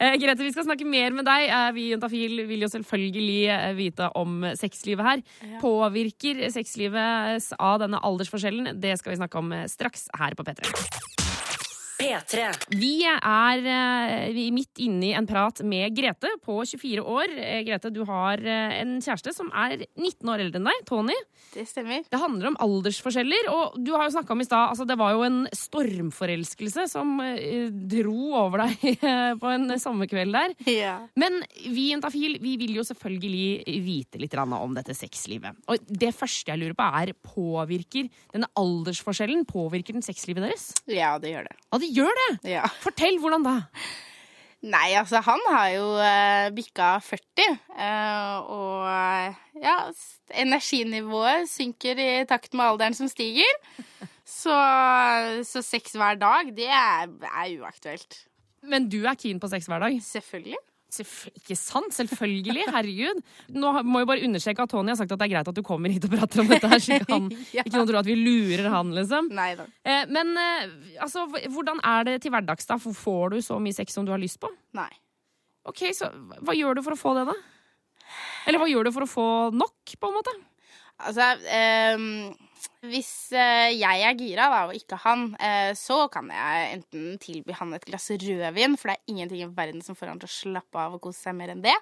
Eh, Grete, vi skal snakke mer med deg. Eh, vi Juntafil vil jo selvfølgelig eh, vite om sexlivet her. Påvirker sexlivet av denne aldersforskjellen? Det skal vi snakke om eh, straks her på P3. P3. Vi er eh, vi er midt inne i en prat med Grete på 24 år. Eh, Grete, du har eh, en kjæreste som er 19 år eldre enn deg, Tony. Det stemmer. Det handler om aldersforskjeller, og du har jo snakka om i stad altså Det var jo en stormforelskelse som dro over deg på en sommerkveld der. Ja. Men vi i Juntafil vi vil jo selvfølgelig vite litt om dette sexlivet. Og det første jeg lurer på, er påvirker denne aldersforskjellen påvirker den sexlivet deres? ja, det gjør det. Og det gjør det! Ja. Fortell hvordan da. Nei, altså, han har jo uh, bikka 40, eh, og eh, ja, energinivået synker i takt med alderen som stiger. Så, så sex hver dag, det er, er uaktuelt. Men du er keen på sex hver dag? Selvfølgelig. Ikke sant? Selvfølgelig. Herregud. Nå må jeg bare understreke at Tony har sagt at det er greit at du kommer hit og prater om dette. her, så ikke, han, Ja. ikke noen tror at vi lurer han, liksom. Neida. Eh, men eh, altså, hvordan er det til hverdags, da? Får du så mye sex som du har lyst på? Nei. Ok, så Hva gjør du for å få det, da? Eller hva gjør du for å få nok, på en måte? Altså, ehm, hvis eh, jeg er gira, da, og ikke han, eh, så kan jeg enten tilby han et glass rødvin, for det er ingenting i verden som får han til å slappe av og kose seg mer enn det.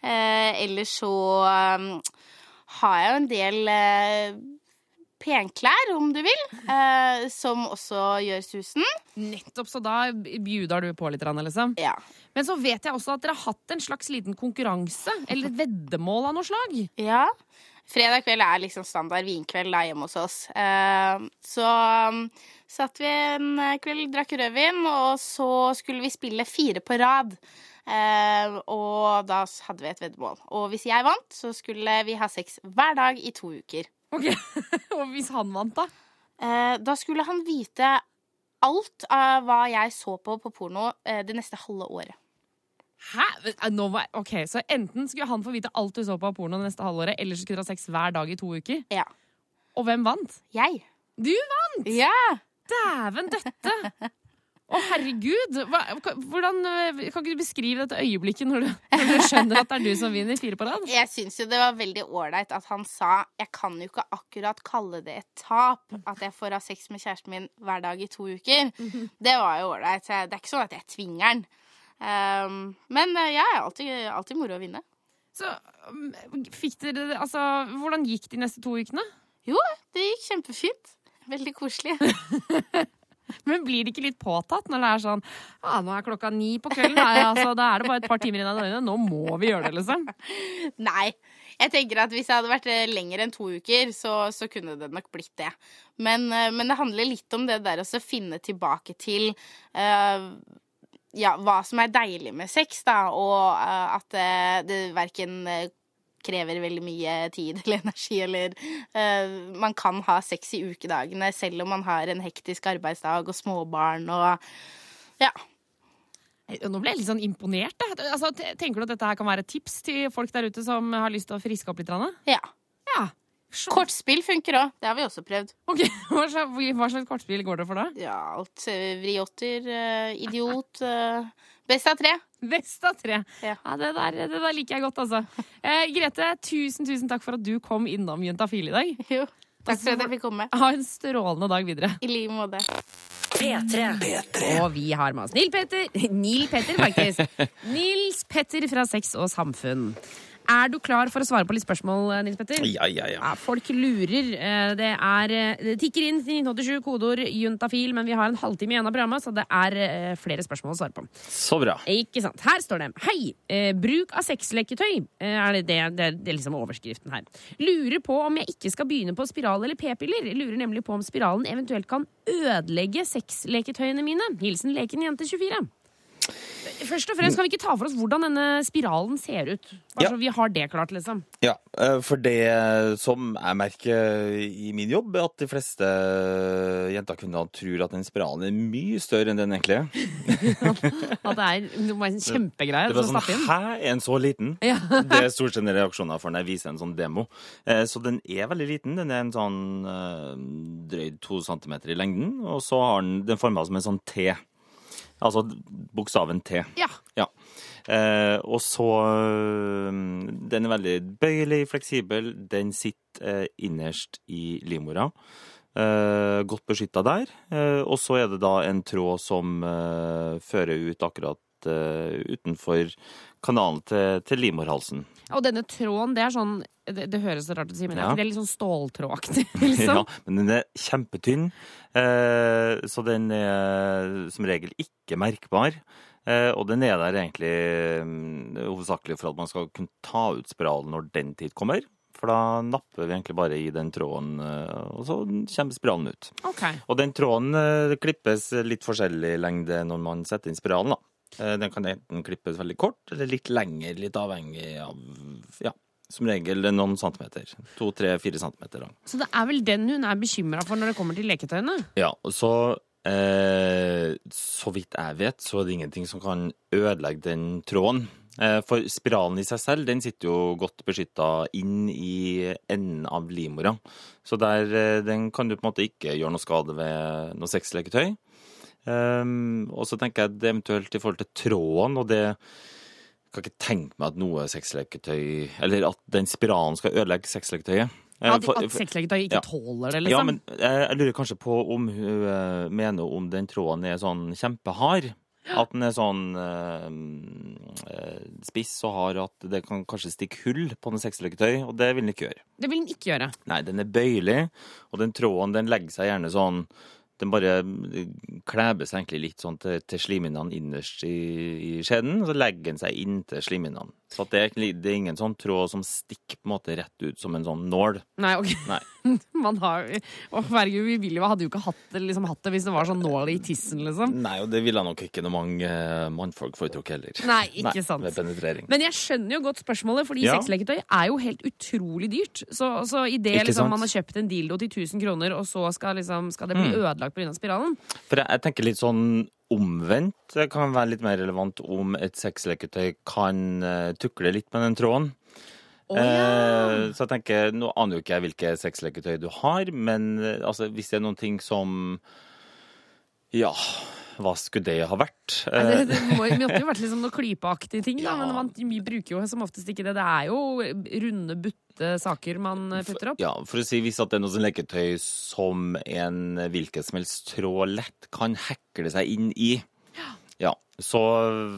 Eh, eller så ehm, har jeg jo en del eh, penklær, om du vil, eh, som også gjør susen. Nettopp, så da bjuder du på litt, liksom. Ja. Men så vet jeg også at dere har hatt en slags liten konkurranse, eller et veddemål av noe slag. Ja. Fredag kveld er liksom standard vinkveld da hjemme hos oss. Eh, så um, satt vi en kveld, drakk rødvin, og så skulle vi spille fire på rad. Eh, og da hadde vi et veddemål. Og hvis jeg vant, så skulle vi ha sex hver dag i to uker. Ok, Og hvis han vant, da? Eh, da skulle han vite alt av hva jeg så på på porno det neste halve året. Hæ? Eh, Nå var, ok, Så enten skulle han få vite alt du så på av porno det neste halvåret, eller så skulle dere ha sex hver dag i to uker. Ja. Og hvem vant? Jeg. Du vant! Ja! Dæven døtte! Å, herregud! Hva, hvordan, eh, kan ikke du beskrive dette øyeblikket når du, når du skjønner at det er du som vinner fire på rad? Jeg syns jo det var veldig ålreit at han sa jeg kan jo ikke akkurat kalle det et tap at jeg får ha sex med kjæresten min hver dag i to uker. Det var jo ålreit. Det er ikke sånn at jeg tvinger han. Um, men eh, er alltid, alltid moro å vinne. Så um, fikk dere Altså, hvordan gikk de neste to ukene? Jo, det gikk kjempefint. Veldig koselig. Men blir det ikke litt påtatt når det er sånn Ja, nå er klokka ni på kvelden. Nei, altså, da er det bare et par timer igjen av døgnet. Nå må vi gjøre det, liksom. Nei. Jeg tenker at Hvis jeg hadde vært eh, lenger enn to uker, så, så kunne det nok blitt det. Men, eh, men det handler litt om det der å finne tilbake til eh, ja, hva som er deilig med sex, da, og uh, at uh, det verken eh, krever veldig mye tid eller energi, eller uh, man kan ha sex i ukedagene selv om man har en hektisk arbeidsdag og småbarn og ja. Nå ble jeg litt sånn imponert. Altså, tenker du at dette her kan være et tips til folk der ute som har lyst til å friske opp litt? Ja. Ja. Kortspill funker òg. Det har vi også prøvd. Ok, Hva slags, slags kortspill går det for da? Ja, alt. eh, Vriotter, eh, idiot. eh, Best av tre. Best av tre. Ja. det, der, det der liker jeg godt, altså. Eh, Grete, tusen, tusen takk for at du kom innom Juntafil i dag. Jo. Takk for at jeg fikk komme. Ha en strålende dag videre. I like måte. P3. Og vi har med oss Nil Petter. Nil Petter, faktisk. Nils Petter fra Sex og Samfunn. Er du klar for å svare på litt spørsmål, eh, Nils Petter? Ja, ja, ja. Ja, folk lurer. Eh, Det, er, eh, det tikker inn til 1987, kodeord juntafil, men vi har en halvtime igjen av programmet, så det er flere spørsmål å svare på. Så bra. Ikke sant. Her står det Hei! Bruk av sexleketøy. Er det, det, det, det er liksom overskriften her. Lurer på om jeg ikke skal begynne på spiral eller p-piller. Lurer nemlig på om spiralen eventuelt kan ødelegge sexleketøyene mine. Hilsen leken jente 24. Først og fremst kan vi ikke ta for oss hvordan denne spiralen ser ut. Bare Ja. så vi har det klart, liksom. Ja, eh, for det som jeg merker i min jobb, er at de fleste jenter og kvinner tror at den spiralen er mye større enn den egentlig er. At det er noe en kjempegreie Det å sånn stappe inn. Hæ, er den så liten? Ja. Det er stort sett reaksjoner for når jeg viser en sånn demo. Eh, Så den er veldig liten. Den er en sånn drøyd drøyt to centimeter i lengden, og så har den den forma som en sånn T. Altså bokstaven T. Ja. Ja. Eh, og så øh, Den er veldig bøyelig, fleksibel. Den sitter eh, innerst i livmora. Eh, godt beskytta der. Eh, og så er det da en tråd som eh, fører ut akkurat eh, utenfor kanalen til, til livmorhalsen. Og denne tråden, det er sånn Det, det høres så rart ut å si, men Ja. det er litt sånn ståltrådaktig, Ja, liksom. men den er kjempetynn, eh, så den er som regel ikke merkbar. Eh, og den er der egentlig hovedsakelig for at man skal kunne ta ut spiralen når den tid kommer. For da napper vi egentlig bare i den tråden, eh, og så kommer spiralen ut. Okay. Og den tråden eh, klippes litt forskjellig lengde når man setter inn spiralen. da. Eh, Den kan enten klippes veldig kort, eller litt lenger, litt avhengig av Ja, som regel noen centimeter. To, tre, fire centimeter lang. Så det er vel den hun er bekymra for når det kommer til leketøyene? Ja, så eh, Så vidt jeg vet, så er det ingenting som kan ødelegge den tråden. Eh, for spiralen i seg selv, den sitter jo godt beskytta inn i enden av livmora. Så der, eh, den kan du på en måte ikke gjøre noe skade ved noe sexleketøy. Um, og så tenker jeg det eventuelt i forhold til tråden, og det jeg kan ikke tenke meg at noe sexleketøy Eller at den spiralen skal ødelegge sexleketøyet. Ja, At, for- at sexleketøy ikke ja. tåler det, liksom? ja, men jeg, jeg lurer kanskje på om hun eh, mener om den tråden er sånn kjempehard. At den er sånn eh, eh, spiss og hard at det kan kanskje stikke hull på en sexleketøy, og det vil den ikke gjøre. Det vil den ikke gjøre. Nei, den er bøyelig, og den tråden den legger seg gjerne sånn Den bare kleber seg egentlig litt sånn til, til slimhinnene innerst i, i skjeden, og så legger den seg inntil slimhinnene. Så det, er, det er ingen sånn tråd som stikker på en måte rett ut som en sånn nål. Nei, ok. Nei. Man har Å, herregud, vi ville jo hadde jo ikke hatt det, liksom, hatt det hvis det var sånn nål i tissen, liksom. Nei, og det ville nok ikke noe mange eh, mannfolk foretrukket heller. Nei, ikke sant. Ved penetrering. Men jeg skjønner jo godt spørsmålet, fordi Ja. sexleketøy er jo helt utrolig dyrt. Så, så i det liksom, man har kjøpt en dildo til 1000 kroner, og så skal, liksom, skal det bli Mm. ødelagt pga. spiralen For jeg, jeg tenker litt sånn omvendt. Kan være litt mer relevant om et sexleketøy kan eh, tukle litt med den tråden. Oh, ja! Så jeg tenker, Nå aner jo ikke jeg hvilke sexleketøy du har, men eh, altså, hvis det er noen ting som Ja, hva skulle det ha vært? Nei, Det, det måtte jo vært liksom noe klypeaktige ting, da, Ja. men man bruker jo som oftest ikke det. Det er jo runde, butte saker man putter opp. Ja, for å si Hvis at det er noe sånn leketøy som en hvilken som helst tråd lett kan hekle seg inn i, ja, så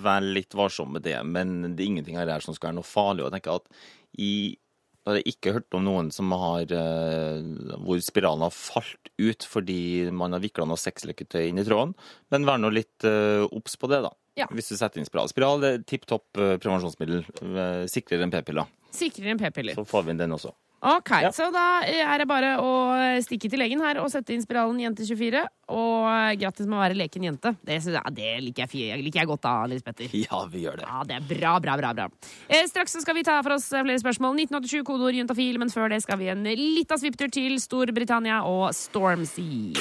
vær litt varsom med det. Men det er ingenting her som skal være noe farlig. Og jeg tenker at i jeg har jeg ikke hørt om noen som har eh, hvor spiralen har falt ut fordi man har vikla noe sexleketøy inn i tråden. Men vær nå litt eh, obs på det, da. Ja. Hvis du setter inn spiral. Spiral er tipp topp eh, prevensjonsmiddel. Sikrere enn p-piller. Sikrere enn p-piller. Så får vi inn den også. Ok, Ja. så da er det bare å stikke til legen her og sette inn spiralen Jente24. Og grattis med å være leken jente. Det, ja, det liker, jeg, liker jeg godt da, Nils Petter. Ja, vi gjør det. Ja, det er bra, bra, bra. bra. Eh, straks så skal vi ta for oss flere spørsmål. 1987, kodeord juntafil, men før det skal vi en lita svipptur til Storbritannia og Stormzy.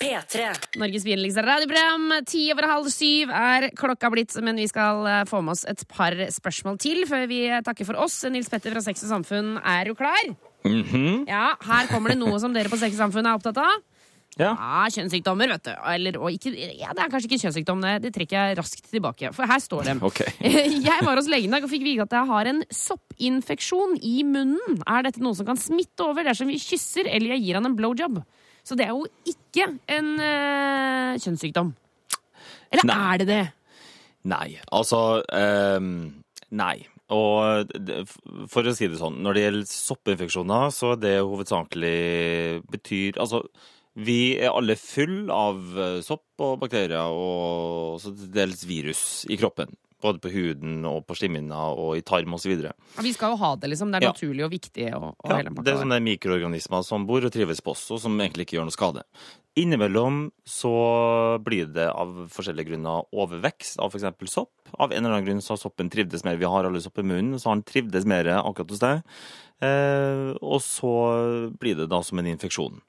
P3. Norges vinligste radioprogram. Ti over halv syv er klokka blitt, men vi skal eh, få med oss et par spørsmål til før vi takker for oss. Nils Petter fra Sex og Samfunn er jo klar. Mhm. Ja, Her kommer det noe som dere på Sex og Samfunn er opptatt av. Ja. Ja, kjønnssykdommer, vet du. Eller, og ikke, ja, det er kanskje ikke kjønnssykdom, det, det trekker jeg raskt tilbake. For her står det. Okay. Jeg var hos legen i dag og fikk vite at jeg har en soppinfeksjon i munnen. Er dette noe som kan smitte over dersom vi kysser eller jeg gir han en blowjob? Så det er jo ikke en øh, kjønnssykdom. Eller Nei. er det det? Nei, altså ehm, Nei. Og for å si det sånn, når det gjelder soppinfeksjoner, så er det hovedsakelig betyr Altså, vi er alle full av eh, sopp og bakterier og så dels virus i kroppen. Både på huden og på slimhinna og i tarm osv. Vi skal jo ha det, liksom. Det er Ja. naturlig og viktig. Og, og Ja, det er sånne mikroorganismer som bor og trives på oss, og som egentlig ikke gjør noe skade. Innimellom så blir det av forskjellige grunner overvekst av f.eks. sopp. Av en eller annen grunn så har soppen trivdes mer. Vi har alle sopp i munnen, så har den trivdes mer akkurat hos deg. Eh, og så blir det da som en infeksjon.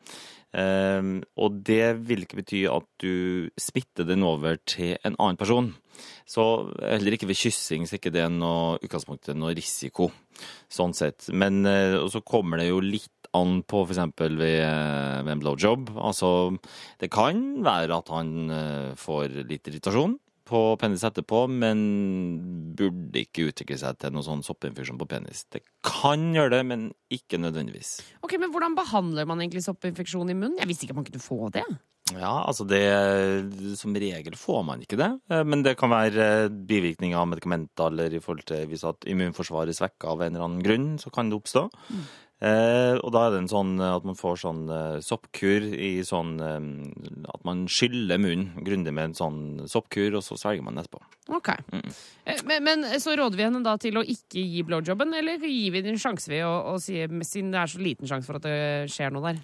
Eh, og det vil ikke bety at du smitter den over til en annen person. Så heller ikke ved kyssing så er ikke det noe utgangspunktet noe risiko, sånn sett. Men eh, så kommer det jo litt an på f.eks. Ved, eh, ved en blowjob. Altså, det kan være at han eh, får litt irritasjon på penis etterpå, men burde ikke utvikle seg til noen sånn soppinfeksjon på penis. Det kan gjøre det, men ikke nødvendigvis. Ok, men Hvordan behandler man egentlig soppinfeksjon i munnen? Jeg visste ikke man kunne få det. Ja, altså det Som regel får man ikke det. Eh, Men det kan være eh, bivirkninger av medikamenter eller i forhold til hvis at immunforsvaret er svekka av en eller annen grunn, så kan det oppstå. Eh, og da er det en sånn eh, at man får sånn eh, soppkur i sånn eh, At man skyller munnen grundig med en sånn soppkur, og så svelger man etterpå. Ok. Eh, Men, men så råder vi henne da til å ikke gi blowjobben, eller gir vi den en sjanse ved å, å si, siden det er så liten sjanse for at det skjer noe der?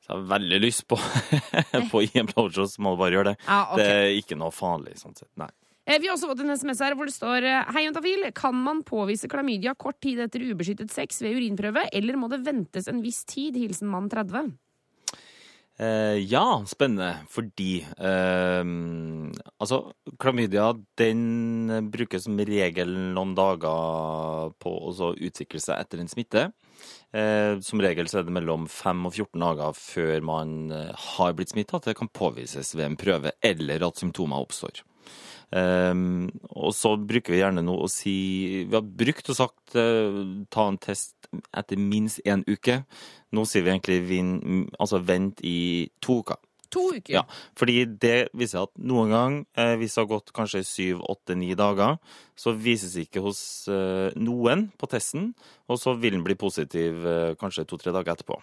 Så jeg har veldig lyst på, på å gi en blowjob, så må du bare gjøre det. Ah, okay. Det er ikke noe farlig sånn sett. Nei. Eh, Vi har også fått en SMS her hvor det står eh, Hei, Juntafil. Kan man påvise klamydia kort tid etter ubeskyttet sex ved urinprøve, eller må det ventes en viss tid? Hilsen mann 30. Eh, ja, spennende, fordi eh, Altså, klamydia den brukes som regel noen dager på å utvikle seg etter en smitte. Eh, som regel så er det mellom 5 og 14 dager før man har blitt smitta at det kan påvises ved en prøve, eller at symptomer oppstår. Um, og så bruker vi gjerne nå å si Vi har brukt og sagt uh, ta en test etter minst én uke. Nå sier vi egentlig vin, altså vent i to uker. To uker. Ja, fordi det viser at noen gang, eh, hvis det har gått kanskje syv, åtte, ni dager, så vises det ikke hos eh, noen på testen, og så vil den bli positiv eh, kanskje to-tre dager etterpå.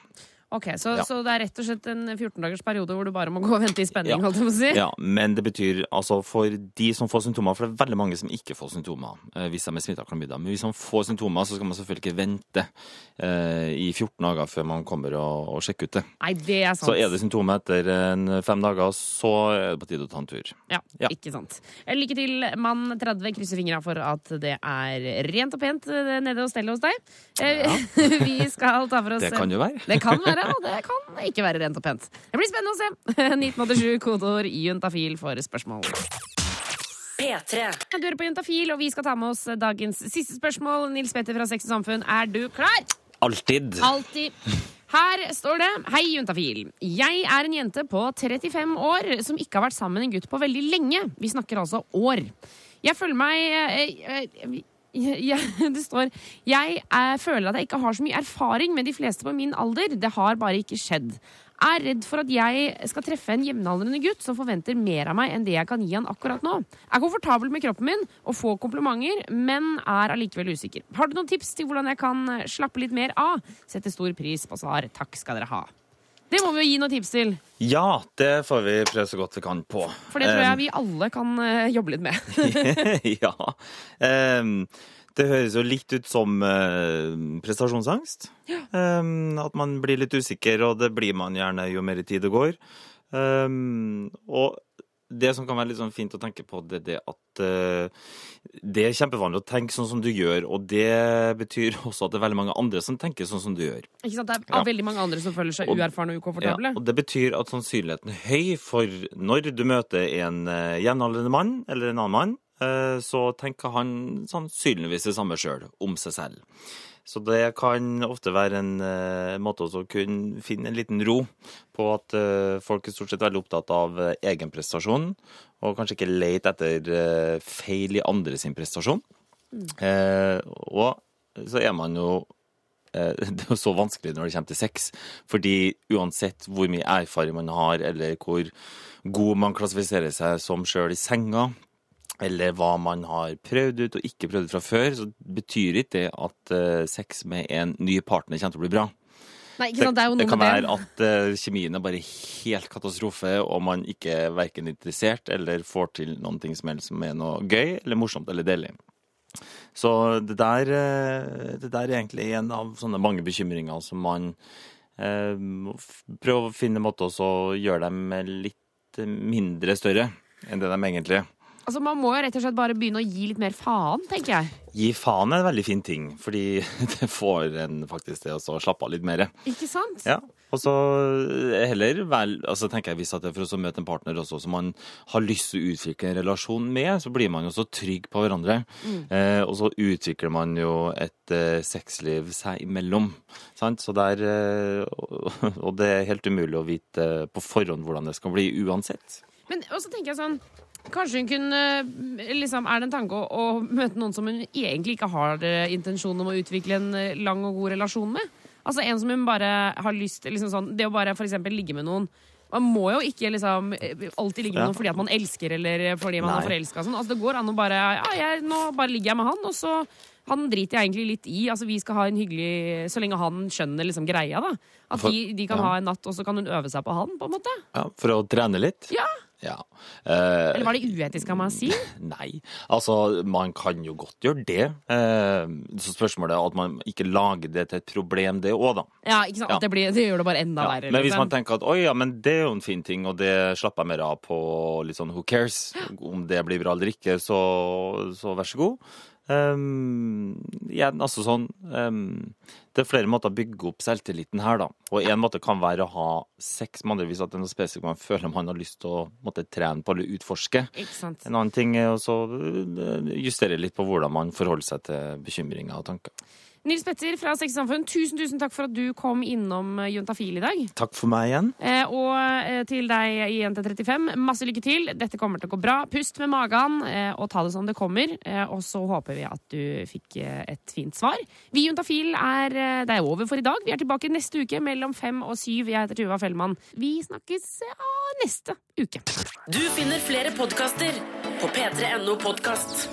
Ok, så, Ja. så det er rett og slett en 14 dagers periode hvor du bare må gå og vente i spenning, Ja. holdt jeg på å si? Ja, men det betyr altså for de som får symptomer, for det er veldig mange som ikke får symptomer eh, hvis de er smitta av klamydia, men hvis man får symptomer, så skal man selvfølgelig ikke vente eh, i 14 dager før man kommer og, og sjekker ut det. Nei, det er sant. Så er det symptomer etter en fem dager, så er det på tide å ta en tur. Ja, Ja. ikke sant. Eh, Lykke til, mann 30. Krysser fingra for at det er rent og pent eh, nede og stellet hos deg. Eh, Vi skal ta for oss Det kan jo være. Det kan være, og det kan ikke være rent og pent. Det blir spennende å se. 1987, kodeord juntafil for spørsmål. P3. Du hører på Juntafil, og vi skal ta med oss dagens siste spørsmål. Nils Petter fra Sex og Samfunn, er du klar? Alltid. Alltid. Her står det Hei, Juntafil. Jeg er en jente på 35 år som ikke har vært sammen med en gutt på veldig lenge. Vi snakker altså år. Jeg føler meg eh, eh, jeg, Det står Jeg er, føler at jeg ikke har så mye erfaring med de fleste på min alder. Det har bare ikke skjedd. Er redd for at jeg skal treffe en jevnaldrende gutt som forventer mer av meg enn det jeg kan gi han akkurat nå. Er komfortabel med kroppen min og får komplimenter, men er allikevel usikker. Har du noen tips til hvordan jeg kan eh, slappe litt mer av? Setter stor pris på svar. Takk skal dere ha. Det må vi jo gi noen tips til, Ja, det får vi prøve så godt vi kan på. for det tror jeg vi alle kan eh, jobbe litt med. ja. Um, det høres jo litt ut som uh, prestasjonsangst. Ehm, at man blir litt usikker, og det blir man gjerne jo mer tid det går. Um, og det som kan være litt sånn fint å tenke på, det er det at uh, det er kjempevanlig å tenke sånn som du gjør, og det betyr også at det er veldig mange andre som tenker sånn som du gjør. Ikke sant? Det er Ja. veldig mange andre som føler seg Og- uerfarne og ukomfortable. Ja, og det betyr at sannsynligheten er høy for når du møter en uh, jevnaldrende mann eller en annen mann, uh, så tenker han sannsynligvis det samme sjøl om seg selv. Så det kan ofte være en uh, måte å kunne finne en liten ro på at uh, folk er stort sett veldig opptatt av uh, egen prestasjon, og kanskje ikke lete etter feil i andre sin prestasjon. Eh, og så er man jo det er jo så vanskelig når det kommer til sex. Fordi uansett hvor mye erfaring man har, eller hvor god man klassifiserer seg som sjøl i senga, eller hva man har prøvd ut og ikke prøvd ut fra før, så betyr ikke det at eh, sex med en ny partner kommer til å bli bra. Nei? Det jo det kan være det. at uh, kjemien er bare helt katastrofe, og man ikke er verken interessert eller får til noen ting som helst som er noe gøy eller morsomt eller deilig. Så det der, eh, det der er egentlig en av sånne mange bekymringer som man eh, prøver å finne måter måte å gjøre dem litt mindre større enn det de egentlig er. Altså, Man må jo rett og slett bare begynne å gi litt mer faen, tenker jeg. Gi faen er en veldig fin ting, fordi det får en faktisk til å slappe av litt mer. Ikke sant? Ja, og så heller vel, altså tenker jeg hvis at det er for å møte en partner også som man har lyst til å utvikle en relasjon med, så blir man jo så trygg på hverandre. Eh, og så utvikler man jo et eh, sexliv seg imellom. Sant? Så der, eh, og, og det er helt umulig å vite på forhånd hvordan det skal bli uansett. Men også tenker jeg sånn Kanskje hun kunne liksom, Er det en tanke å, å møte noen som hun egentlig ikke har eh, intensjon om å utvikle en eh, lang og god relasjon med? Altså en som hun bare har lyst liksom sånn, Det å bare eksempel ligge med noen man må jo ikke liksom eh, alltid ligge med noen fordi at man elsker eller fordi man er Nei. forelska. Sånn. Altså, det går an å bare ja, jeg, Nå bare ligger jeg med han, og så han driter jeg egentlig litt i. Altså, vi skal ha en hyggelig Så lenge han skjønner liksom greia, da. At For- de, de kan ja. ha en natt, og så kan hun øve seg på han, på en måte. Ja, for å trene litt? Ja. Ja. Eh, Eller var det uetisk av meg å si? Nei. Altså, man kan jo godt gjøre det. Eh, så spørsmålet er at man ikke lager det til et problem, det òg, da. Ja, ikke sant? Ja. Det, blir, det gjør det bare enda Ja, verre. men hvis liksom. man tenker at oi, ja, men det er jo en fin ting, og det slapper jeg mer av på litt sånn who cares, om det blir bra eller ikke, så, så vær så god. Um, ja, altså sånn um, Det er flere måter å bygge opp selvtilliten her, da. Og én måte kan være å ha sex med andre hvis at det er noe spesifikt man føler man har lyst til å måtte, trene på eller utforske. Ikke sant? En annen ting er å justere litt på hvordan man forholder seg til bekymringer og tanker. Nils Petter fra Sex Samfunn, tusen tusen takk for at du kom innom eh, Juntafil i dag. Takk for meg igjen. Eh, og eh, til deg i NT35, masse lykke til. Dette kommer til å gå bra. Pust med magen eh, og ta det som det kommer. Eh, og så håper vi at du fikk eh, et fint svar. Vi i Juntafil er Det er over for i dag. Vi er tilbake neste uke mellom fem og syv. Jeg heter Tuva Fellmann. Vi snakkes ja, neste uke. Du finner flere podkaster på p3.no podkast.